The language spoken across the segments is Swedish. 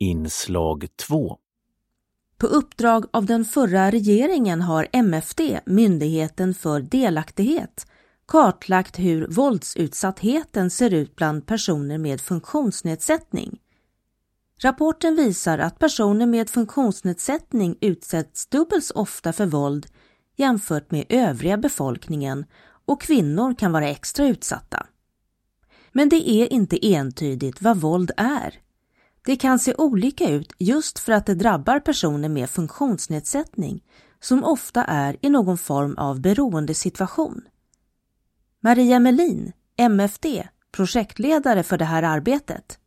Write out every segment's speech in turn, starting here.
Inslag 2 På uppdrag av den förra regeringen har MFD, Myndigheten för delaktighet, kartlagt hur våldsutsattheten ser ut bland personer med funktionsnedsättning. Rapporten visar att personer med funktionsnedsättning utsätts dubbelt så ofta för våld jämfört med övriga befolkningen och kvinnor kan vara extra utsatta. Men det är inte entydigt vad våld är. Det kan se olika ut just för att det drabbar personer med funktionsnedsättning som ofta är i någon form av beroendesituation. Maria Melin, MFD, projektledare för det här arbetet.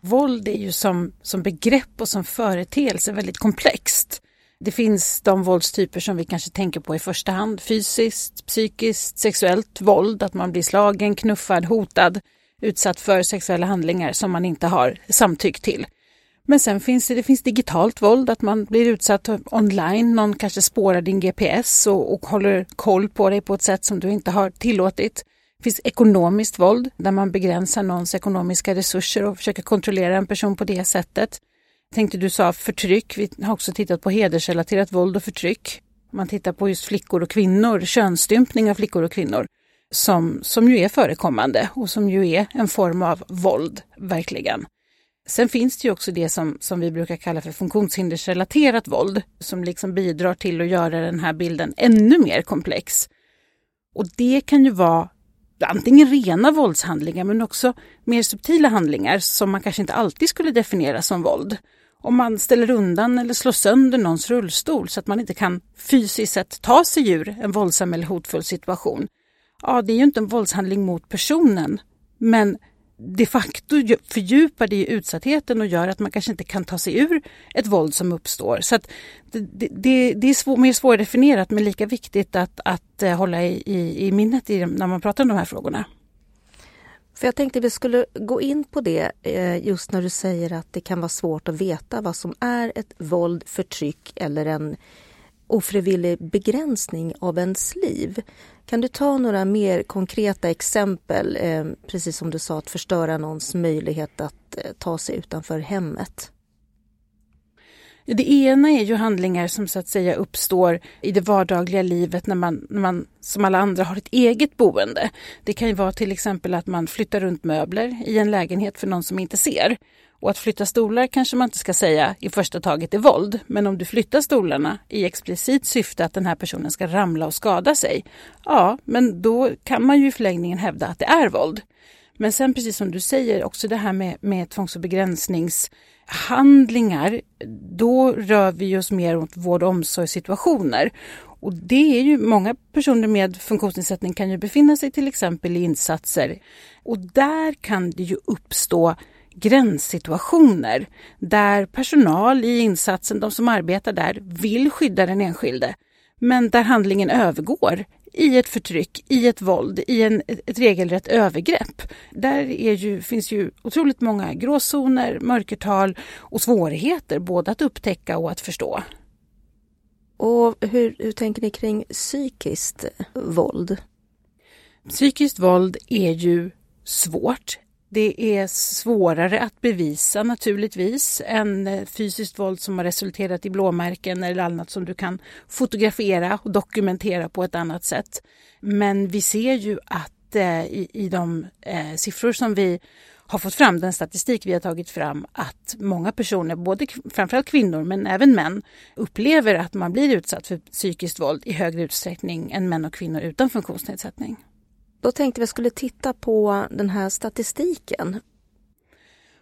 Våld är ju som, som begrepp och som företeelse väldigt komplext. Det finns de våldstyper som vi kanske tänker på i första hand. Fysiskt, psykiskt, sexuellt våld, att man blir slagen, knuffad, hotad, utsatt för sexuella handlingar som man inte har samtyckt till. Men sen finns det, det finns digitalt våld, att man blir utsatt online, någon kanske spårar din GPS och, och håller koll på dig på ett sätt som du inte har tillåtit. Det finns ekonomiskt våld där man begränsar någons ekonomiska resurser och försöker kontrollera en person på det sättet. Jag tänkte du sa förtryck, vi har också tittat på hedersrelaterat våld och förtryck. Man tittar på just flickor och kvinnor, könsstympning av flickor och kvinnor som, som ju är förekommande och som ju är en form av våld, verkligen. Sen finns det ju också det som, som vi brukar kalla för funktionshindersrelaterat våld som liksom bidrar till att göra den här bilden ännu mer komplex. Och det kan ju vara antingen rena våldshandlingar men också mer subtila handlingar som man kanske inte alltid skulle definiera som våld. Om man ställer undan eller slår sönder någons rullstol så att man inte kan fysiskt sett ta sig ur en våldsam eller hotfull situation. Ja, det är ju inte en våldshandling mot personen, men de facto fördjupar det utsattheten och gör att man kanske inte kan ta sig ur ett våld som uppstår. Så det, det, det, är svår, mer svårdefinierat men lika viktigt att, att eh, hålla i, i, i minnet i, när man pratar om de här frågorna. För jag tänkte vi skulle gå in på det eh, just när du säger att det kan vara svårt att veta vad som är ett våld, förtryck eller en ofrivillig begränsning av ens liv. Kan du ta några mer konkreta exempel, eh, precis som du sa, att förstöra någons möjlighet att eh, ta sig utanför hemmet? Det ena är ju handlingar som så att säga uppstår i det vardagliga livet när man, när man som alla andra har ett eget boende. Det kan ju vara till exempel att man flyttar runt möbler i en lägenhet för någon som inte ser. Och att flytta stolar kanske man inte ska säga i första taget är våld, men om du flyttar stolarna i explicit syfte att den här personen ska ramla och skada sig, ja, men då kan man ju i förlängningen hävda att det är våld. Men sen precis som du säger, också det här med, med tvångs och begränsningshandlingar, då rör vi oss mer mot vård och omsorgssituationer. Och det är ju många personer med funktionsnedsättning kan ju befinna sig till exempel i insatser och där kan det ju uppstå gränssituationer där personal i insatsen, de som arbetar där, vill skydda den enskilde men där handlingen övergår i ett förtryck, i ett våld, i en, ett regelrätt övergrepp. Där är ju, finns ju otroligt många gråzoner, mörkertal och svårigheter både att upptäcka och att förstå. Och hur, hur tänker ni kring psykiskt våld? Psykiskt våld är ju svårt. Det är svårare att bevisa naturligtvis än eh, fysiskt våld som har resulterat i blåmärken eller annat som du kan fotografera och dokumentera på ett annat sätt. Men vi ser ju att eh, i, i de eh, siffror som vi har fått fram, den statistik vi har tagit fram, att många personer, både framförallt kvinnor men även män, upplever att man blir utsatt för psykiskt våld i högre utsträckning än män och kvinnor utan funktionsnedsättning. Då tänkte vi skulle titta på den här statistiken.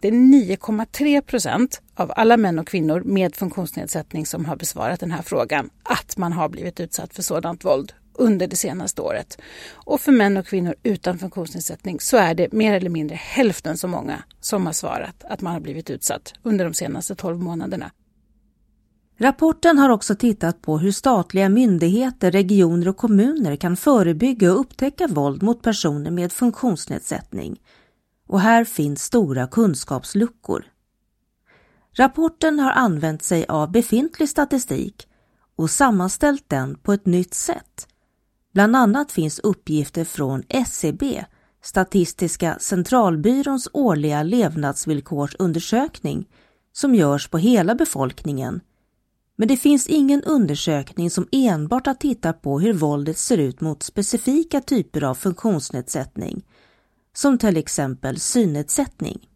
Det är 9,3 procent av alla män och kvinnor med funktionsnedsättning som har besvarat den här frågan att man har blivit utsatt för sådant våld under det senaste året. Och för män och kvinnor utan funktionsnedsättning så är det mer eller mindre hälften så många som har svarat att man har blivit utsatt under de senaste 12 månaderna. Rapporten har också tittat på hur statliga myndigheter, regioner och kommuner kan förebygga och upptäcka våld mot personer med funktionsnedsättning. Och här finns stora kunskapsluckor. Rapporten har använt sig av befintlig statistik och sammanställt den på ett nytt sätt. Bland annat finns uppgifter från SCB, Statistiska centralbyråns årliga levnadsvillkorsundersökning som görs på hela befolkningen. Men det finns ingen undersökning som enbart har tittat på hur våldet ser ut mot specifika typer av funktionsnedsättning, som till exempel synnedsättning.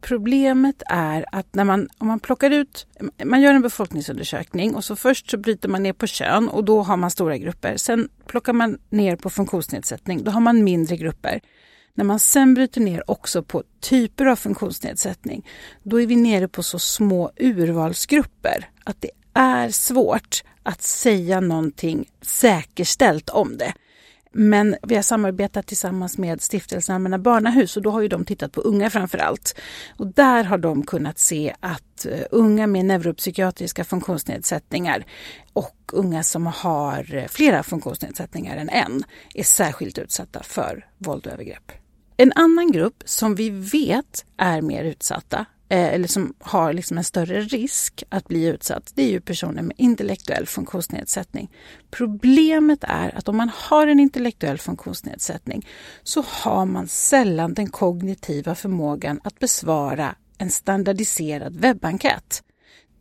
Problemet är att när man, om man plockar ut, man gör en befolkningsundersökning och så först så bryter man ner på kön och då har man stora grupper. Sen plockar man ner på funktionsnedsättning, då har man mindre grupper. När man sen bryter ner också på typer av funktionsnedsättning, då är vi nere på så små urvalsgrupper att det är svårt att säga någonting säkerställt om det. Men vi har samarbetat tillsammans med Stiftelsen Allmänna Barnahus och då har ju de tittat på unga framför allt. Och där har de kunnat se att eh, unga med neuropsykiatriska funktionsnedsättningar och unga som har eh, flera funktionsnedsättningar än en är särskilt utsatta för våld och övergrepp. En annan grupp som vi vet är mer utsatta Eh, eller som har liksom en större risk att bli utsatt, det är ju personer med intellektuell funktionsnedsättning. Problemet är att om man har en intellektuell funktionsnedsättning så har man sällan den kognitiva förmågan att besvara en standardiserad webbenkät.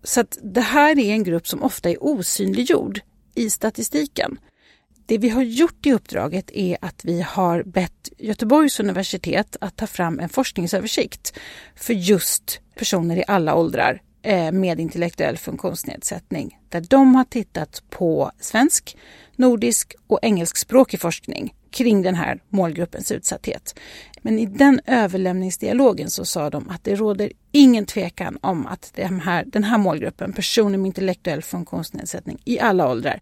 Så att det här är en grupp som ofta är osynliggjord i statistiken. Det vi har gjort i uppdraget är att vi har bett Göteborgs universitet att ta fram en forskningsöversikt för just personer i alla åldrar eh, med intellektuell funktionsnedsättning. Där de har tittat på svensk, nordisk och engelskspråkig forskning kring den här målgruppens utsatthet. Men i den överlämningsdialogen så sa de att det råder ingen tvekan om att den här, den här målgruppen, personer med intellektuell funktionsnedsättning i alla åldrar,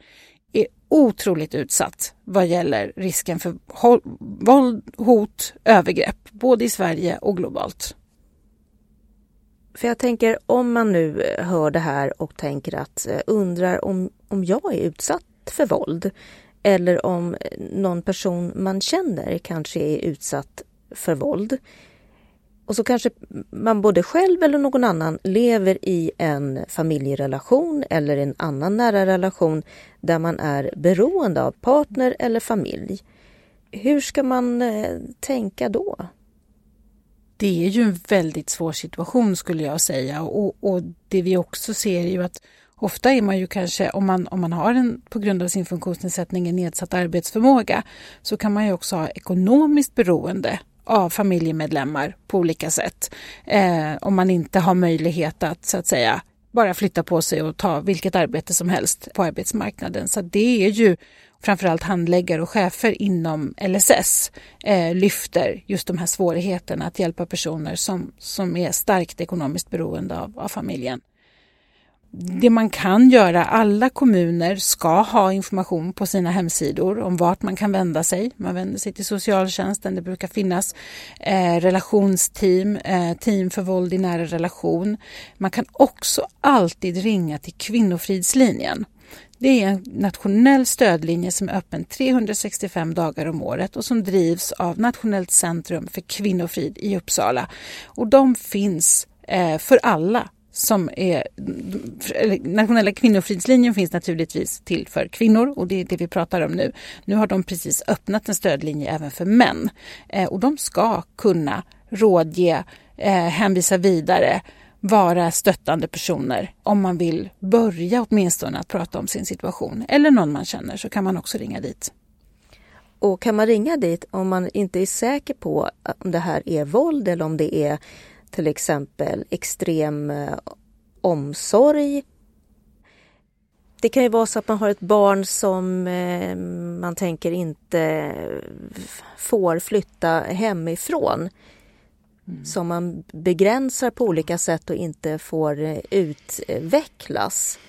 är otroligt utsatt vad gäller risken för våld, hot, övergrepp, både i Sverige och globalt. För jag tänker om man nu eh, hör det här och tänker att eh, undrar om, om jag är utsatt för våld eller om eh, någon person man känner kanske är utsatt för våld. Och så kanske man både själv eller någon annan lever i en familjerelation eller en annan nära relation där man är beroende av partner eller familj. Hur ska man eh, tänka då? Det är ju en väldigt svår situation skulle jag säga och, och det vi också ser är ju att Ofta är man ju kanske, om man, om man har en, på grund av sin funktionsnedsättning en nedsatt arbetsförmåga, så kan man ju också ha ekonomiskt beroende av familjemedlemmar på olika sätt. Eh, om man inte har möjlighet att så att säga bara flytta på sig och ta vilket arbete som helst på arbetsmarknaden. Så det är ju framförallt handläggare och chefer inom LSS eh, lyfter just de här svårigheterna att hjälpa personer som, som är starkt ekonomiskt beroende av, av familjen det man kan göra, alla kommuner ska ha information på sina hemsidor om vart man kan vända sig. Man vänder sig till socialtjänsten, det brukar finnas eh, relationsteam, eh, team för våld i nära relation. Man kan också alltid ringa till Kvinnofridslinjen. Det är en nationell stödlinje som är öppen 365 dagar om året och som drivs av Nationellt centrum för kvinnofrid i Uppsala. Och de finns eh, för alla som är... Nationella kvinnofridslinjen finns naturligtvis till för kvinnor och det är det vi pratar om nu. Nu har de precis öppnat en stödlinje även för män eh, och de ska kunna rådge, eh, hänvisa vidare, vara stöttande personer. Om man vill börja åtminstone att prata om sin situation eller någon man känner så kan man också ringa dit. Och kan man ringa dit om man inte är säker på om det här är våld eller om det är till exempel extrem eh, omsorg. Det kan ju vara så att man har ett barn som eh, man tänker inte får flytta hemifrån. Mm. Som man begränsar på olika sätt och inte får eh, utvecklas.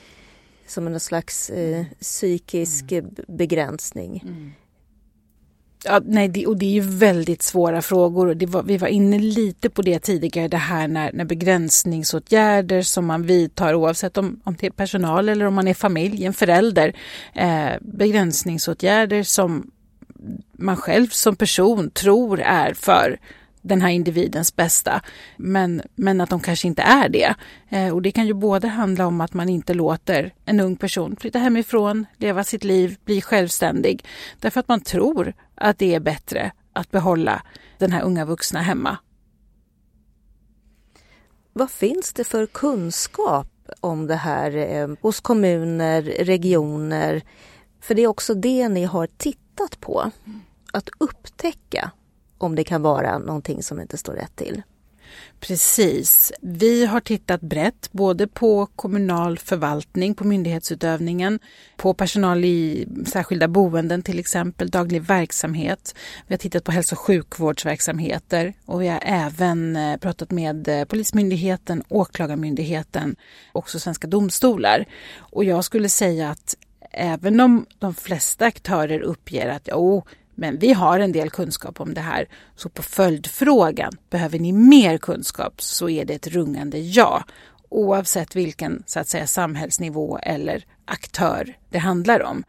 Som en slags eh, psykisk mm. begränsning. Mm. Ja, nej, det, och det är ju väldigt svåra frågor. Och var, vi var inne lite på det tidigare, det här när, när begränsningsåtgärder som man vidtar oavsett om, om det är personal eller om man är familj, en förälder. Eh, begränsningsåtgärder som man själv som person tror är för den här individens bästa. Men, men att de kanske inte är det. Eh, och det kan ju både handla om att man inte låter en ung person flytta hemifrån, leva sitt liv, bli självständig. Därför att man tror att det är bättre att behålla den här unga vuxna hemma. Vad finns det för kunskap om det här eh, hos kommuner, regioner? För det är också det ni har tittat på. Att upptäcka om det kan vara någonting som inte står rätt till. Precis. Vi har tittat brett både på kommunal förvaltning, på myndighetsutövningen, på personal i särskilda boenden till exempel, daglig verksamhet. Vi har tittat på hälso och sjukvårdsverksamheter och vi har även eh, pratat med eh, Polismyndigheten, Åklagarmyndigheten och också svenska domstolar. Och jag skulle säga att även om de flesta aktörer uppger att oh, men vi har en del kunskap om det här. Så på följdfrågan, behöver ni mer kunskap? Så är det ett rungande ja. Oavsett vilken så att säga, samhällsnivå eller aktör det handlar om.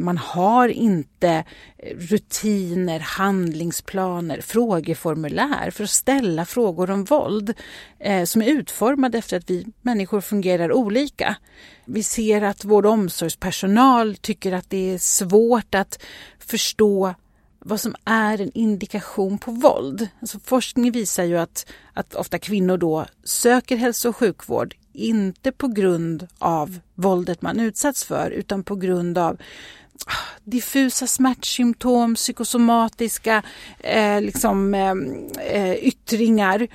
Man har inte eh, rutiner, handlingsplaner, frågeformulär för att ställa frågor om våld eh, som är utformade efter att vi människor fungerar olika. Vi ser att vård och omsorgspersonal tycker att det är svårt att förstå vad som är en indikation på våld. Alltså forskning visar ju att, att ofta kvinnor då söker hälso och sjukvård inte på grund av våldet man utsatts för utan på grund av ah, diffusa smärtsymptom, psykosomatiska eh, liksom, ehm, eh, yttringar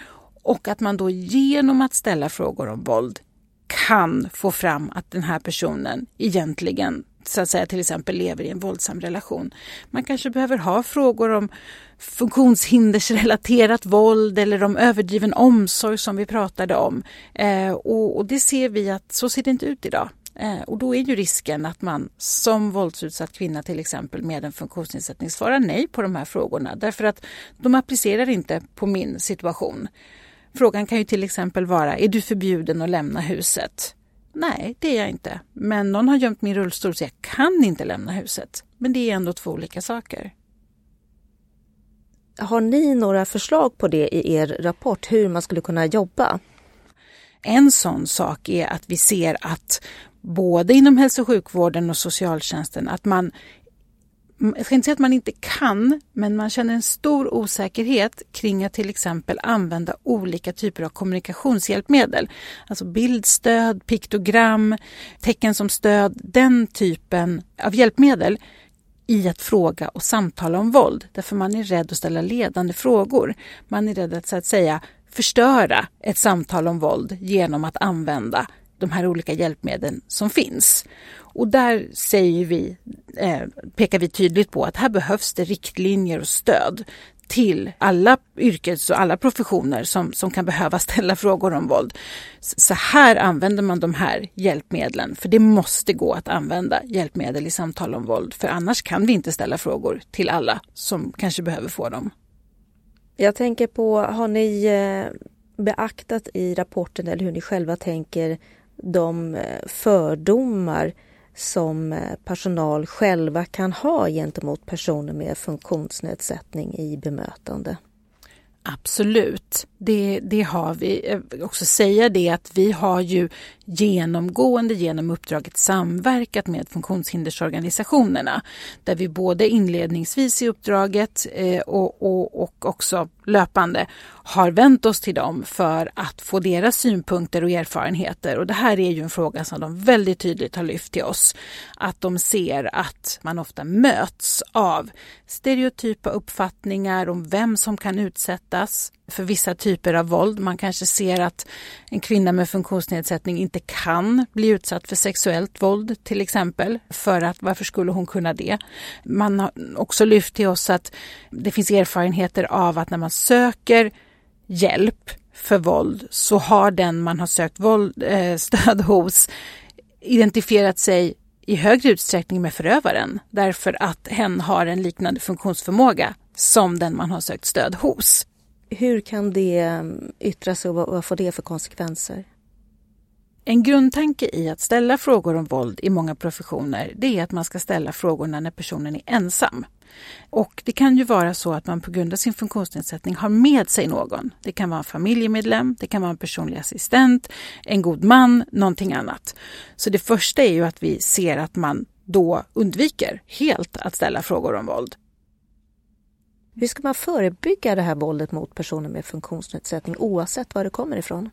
och att man då genom att ställa frågor om våld kan få fram att den här personen egentligen så att säga till exempel lever i en våldsam relation. Man kanske behöver ha frågor om funktionshindersrelaterat våld eller om överdriven omsorg som vi pratade om. Eh, och, och, det ser vi att så ser det inte ut idag. Eh, och då är ju risken att man som våldsutsatt kvinna till exempel med en funktionsnedsättning svarar nej på de här frågorna därför att de applicerar inte på min situation. Frågan kan ju till exempel vara, är du förbjuden att lämna huset? Nej, det är jag inte. Men någon har gömt min rullstol så jag kan inte lämna huset. Men det är ändå två olika saker. Har ni några förslag på det i er rapport, hur man skulle kunna jobba? En sån sak är att vi ser att både inom hälso och sjukvården och socialtjänsten att man Mm, jag ska inte säga att man inte kan, men man känner en stor osäkerhet kring att till exempel använda olika typer av kommunikationshjälpmedel. Alltså bildstöd, piktogram, tecken som stöd, den typen av hjälpmedel i att fråga och samtala om våld. Därför man är rädd att ställa ledande frågor. Man är rädd att så att säga förstöra ett samtal om våld genom att använda de här olika hjälpmedlen som finns. Och där säger vi, eh, pekar vi tydligt på att här behövs det riktlinjer och stöd till alla yrkes och alla professioner som, som kan behöva ställa frågor om våld. Så här använder man de här hjälpmedlen, för det måste gå att använda hjälpmedel i samtal om våld, för annars kan vi inte ställa frågor till alla som kanske behöver få dem. Jag tänker på, har ni eh, beaktat i rapporten eller hur ni själva tänker de eh, fördomar som eh, personal själva kan ha gentemot personer med funktionsnedsättning i bemötande. Absolut, det, det har vi. Jag vill också säga det att vi har ju genomgående genom uppdraget samverkat med funktionshindersorganisationerna där vi både inledningsvis i uppdraget eh, och, och, och också löpande har vänt oss till dem för att få deras synpunkter och erfarenheter. Och det här är ju en fråga som de väldigt tydligt har lyft till oss. Att de ser att man ofta möts av stereotypa uppfattningar om vem som kan utsättas för vissa typer av våld. Man kanske ser att en kvinna med funktionsnedsättning inte kan bli utsatt för sexuellt våld till exempel. För att varför skulle hon kunna det? Man har också lyft till oss att det finns erfarenheter av att när man söker hjälp för våld så har den man har sökt våld, eh, stöd hos identifierat sig i högre utsträckning med förövaren därför att hen har en liknande funktionsförmåga som den man har sökt stöd hos. Hur kan det mm, yttra sig och vad får det för konsekvenser? En grundtanke i att ställa frågor om våld i många professioner det är att man ska ställa frågorna när personen är ensam. Och det kan ju vara så att man på grund av sin funktionsnedsättning har med sig någon. Det kan vara en familjemedlem, det kan vara en personlig assistent, en god man, någonting annat. Så det första är ju att vi ser att man då undviker helt att ställa frågor om våld. Hur ska man förebygga det här våldet mot personer med funktionsnedsättning oavsett var det kommer ifrån?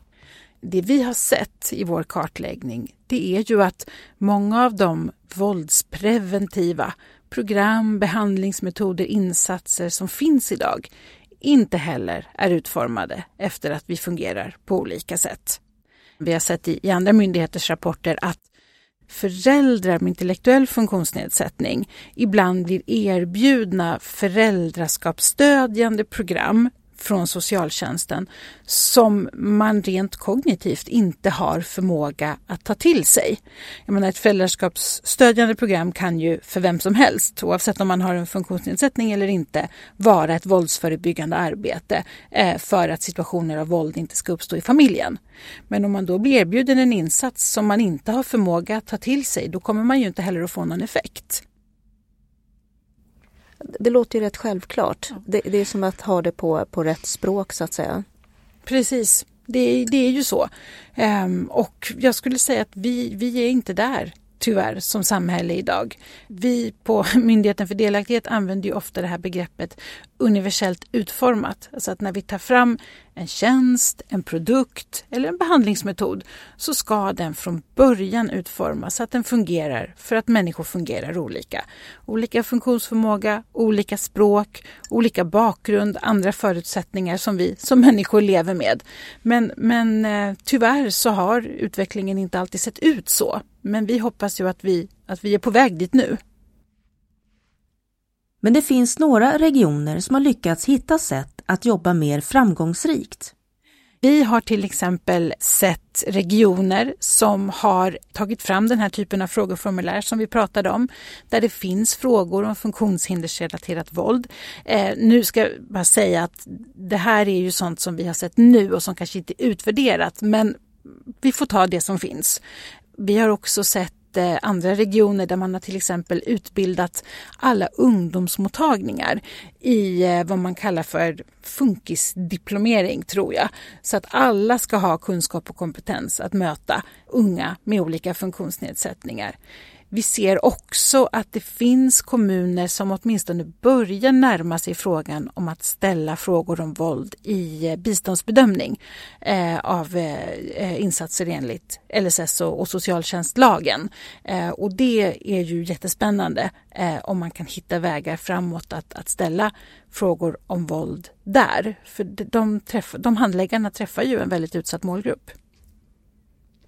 det vi har sett i vår kartläggning det är ju att många av de våldspreventiva program, behandlingsmetoder, insatser som finns idag inte heller är utformade efter att vi fungerar på olika sätt. Vi har sett i, andra myndigheters rapporter att föräldrar med intellektuell funktionsnedsättning ibland blir erbjudna föräldraskapsstödjande program från socialtjänsten som man rent kognitivt inte har förmåga att ta till sig. Jag menar, ett föräldraskapsstödjande program kan ju för vem som helst, oavsett om man har en funktionsnedsättning eller inte, vara ett våldsförebyggande arbete eh, för att situationer av våld inte ska uppstå i familjen. Men om man då blir erbjuden en insats som man inte har förmåga att ta till sig, då kommer man ju inte heller att få någon effekt. Det låter ju rätt självklart. Det, det, är som att ha det på, på rätt språk så att säga. Precis, det, det är ju så. Um, och jag skulle säga att vi, vi är inte där tyvärr som samhälle idag. Vi på Myndigheten för delaktighet använder ju ofta det här begreppet universellt utformat. Alltså att när vi tar fram en tjänst, en produkt eller en behandlingsmetod så ska den från början utformas så att den fungerar för att människor fungerar olika. Olika funktionsförmåga, olika språk, olika bakgrund, andra förutsättningar som vi som människor lever med. Men, men eh, tyvärr så har utvecklingen inte alltid sett ut så. Men vi hoppas ju att vi, att vi är på väg dit nu. Men det finns några regioner som har lyckats hitta sätt att jobba mer framgångsrikt. Vi har till exempel sett regioner som har tagit fram den här typen av frågeformulär som vi pratade om, där det finns frågor om funktionshindersrelaterat våld. Eh, nu ska jag bara säga att det här är ju sånt som vi har sett nu och som kanske inte är utvärderat, men vi får ta det som finns. Vi har också sett Eh, andra regioner där man har till exempel utbildat alla ungdomsmottagningar i eh, vad man kallar för funkisdiplomering tror jag. Så att alla ska ha kunskap och kompetens att möta unga med olika funktionsnedsättningar. Vi ser också att det finns kommuner som åtminstone börjar närma sig frågan om att ställa frågor om våld i eh, biståndsbedömning eh, av eh, insatser enligt LSS och, socialtjänstlagen. Och det är ju jättespännande om man kan hitta vägar framåt att, att ställa frågor om våld där. För de, träff, de handläggarna träffar ju en väldigt utsatt målgrupp.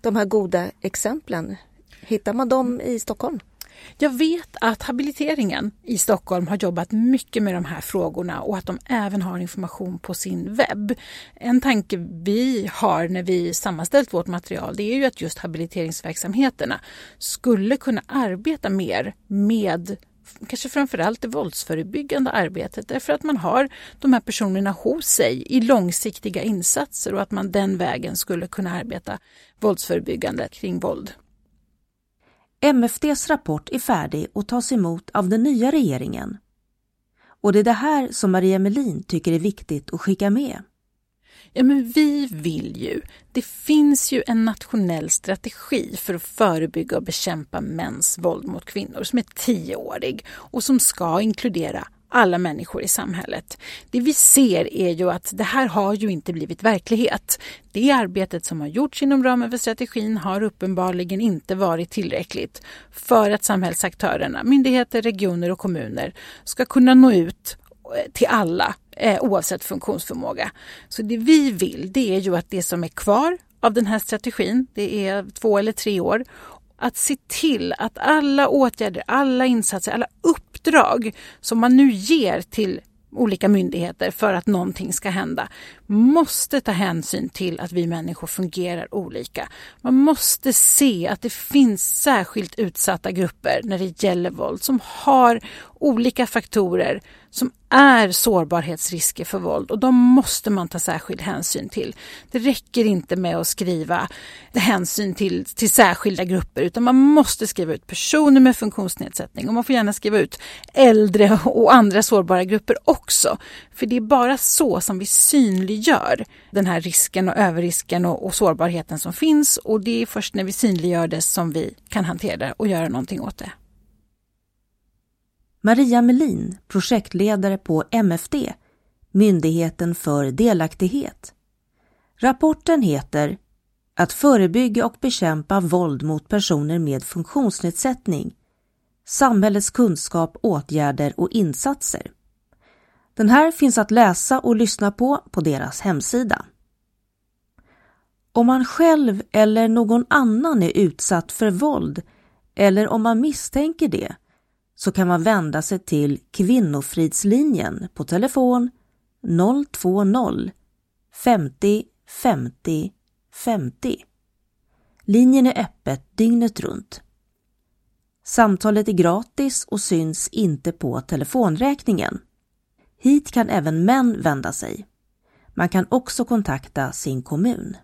De här goda exemplen, Hittar man dem i Stockholm? Jag vet att habiliteringen i Stockholm har jobbat mycket med de här frågorna och att de även har information på sin webb. En tanke vi har när vi sammanställt vårt material det är ju att just habiliteringsverksamheterna skulle kunna arbeta mer med kanske framförallt det våldsförebyggande arbetet därför att man har de här personerna hos sig i långsiktiga insatser och att man den vägen skulle kunna arbeta våldsförebyggande kring våld. MFDs rapport är färdig och tas emot av den nya regeringen. Och det är det här som Maria Melin tycker är viktigt att skicka med. Ja, men vi vill ju. Det finns ju en nationell strategi för att förebygga och bekämpa mäns våld mot kvinnor som är tioårig och som ska inkludera alla människor i samhället. Det vi ser är ju att det här har ju inte blivit verklighet. Det arbetet som har gjorts inom ramen för strategin har uppenbarligen inte varit tillräckligt för att samhällsaktörerna, myndigheter, regioner och kommuner ska kunna nå ut eh, till alla eh, oavsett funktionsförmåga. Så det vi vill det är ju att det som är kvar av den här strategin, det är två eller tre år, att se till att alla åtgärder, alla insatser, alla uppdrag som man nu ger till olika myndigheter för att någonting ska hända måste ta hänsyn till att vi människor fungerar olika. Man måste se att det finns särskilt utsatta grupper när det gäller våld som har olika faktorer som är sårbarhetsrisker för våld och de måste man ta särskild hänsyn till. Det räcker inte med att skriva hänsyn till, till särskilda grupper utan man måste skriva ut personer med funktionsnedsättning och man får gärna skriva ut äldre och andra sårbara grupper också. För det är bara så som vi synliggör den här risken och överrisken och, och sårbarheten som finns och det är först när vi synliggör det som vi kan hantera det och göra någonting åt det. Maria Melin, projektledare på MFD, Myndigheten för delaktighet. Rapporten heter att förebygga och bekämpa våld mot personer med funktionsnedsättning, samhällets kunskap, åtgärder och insatser. Den här finns att läsa och lyssna på på deras hemsida. Om man själv eller någon annan är utsatt för våld eller om man misstänker det så kan man vända sig till Kvinnofridslinjen på telefon 020 50 50 50. Linjen är öppet dygnet runt. Samtalet är gratis och syns inte på telefonräkningen. Hit kan även män vända sig. Man kan också kontakta sin kommun.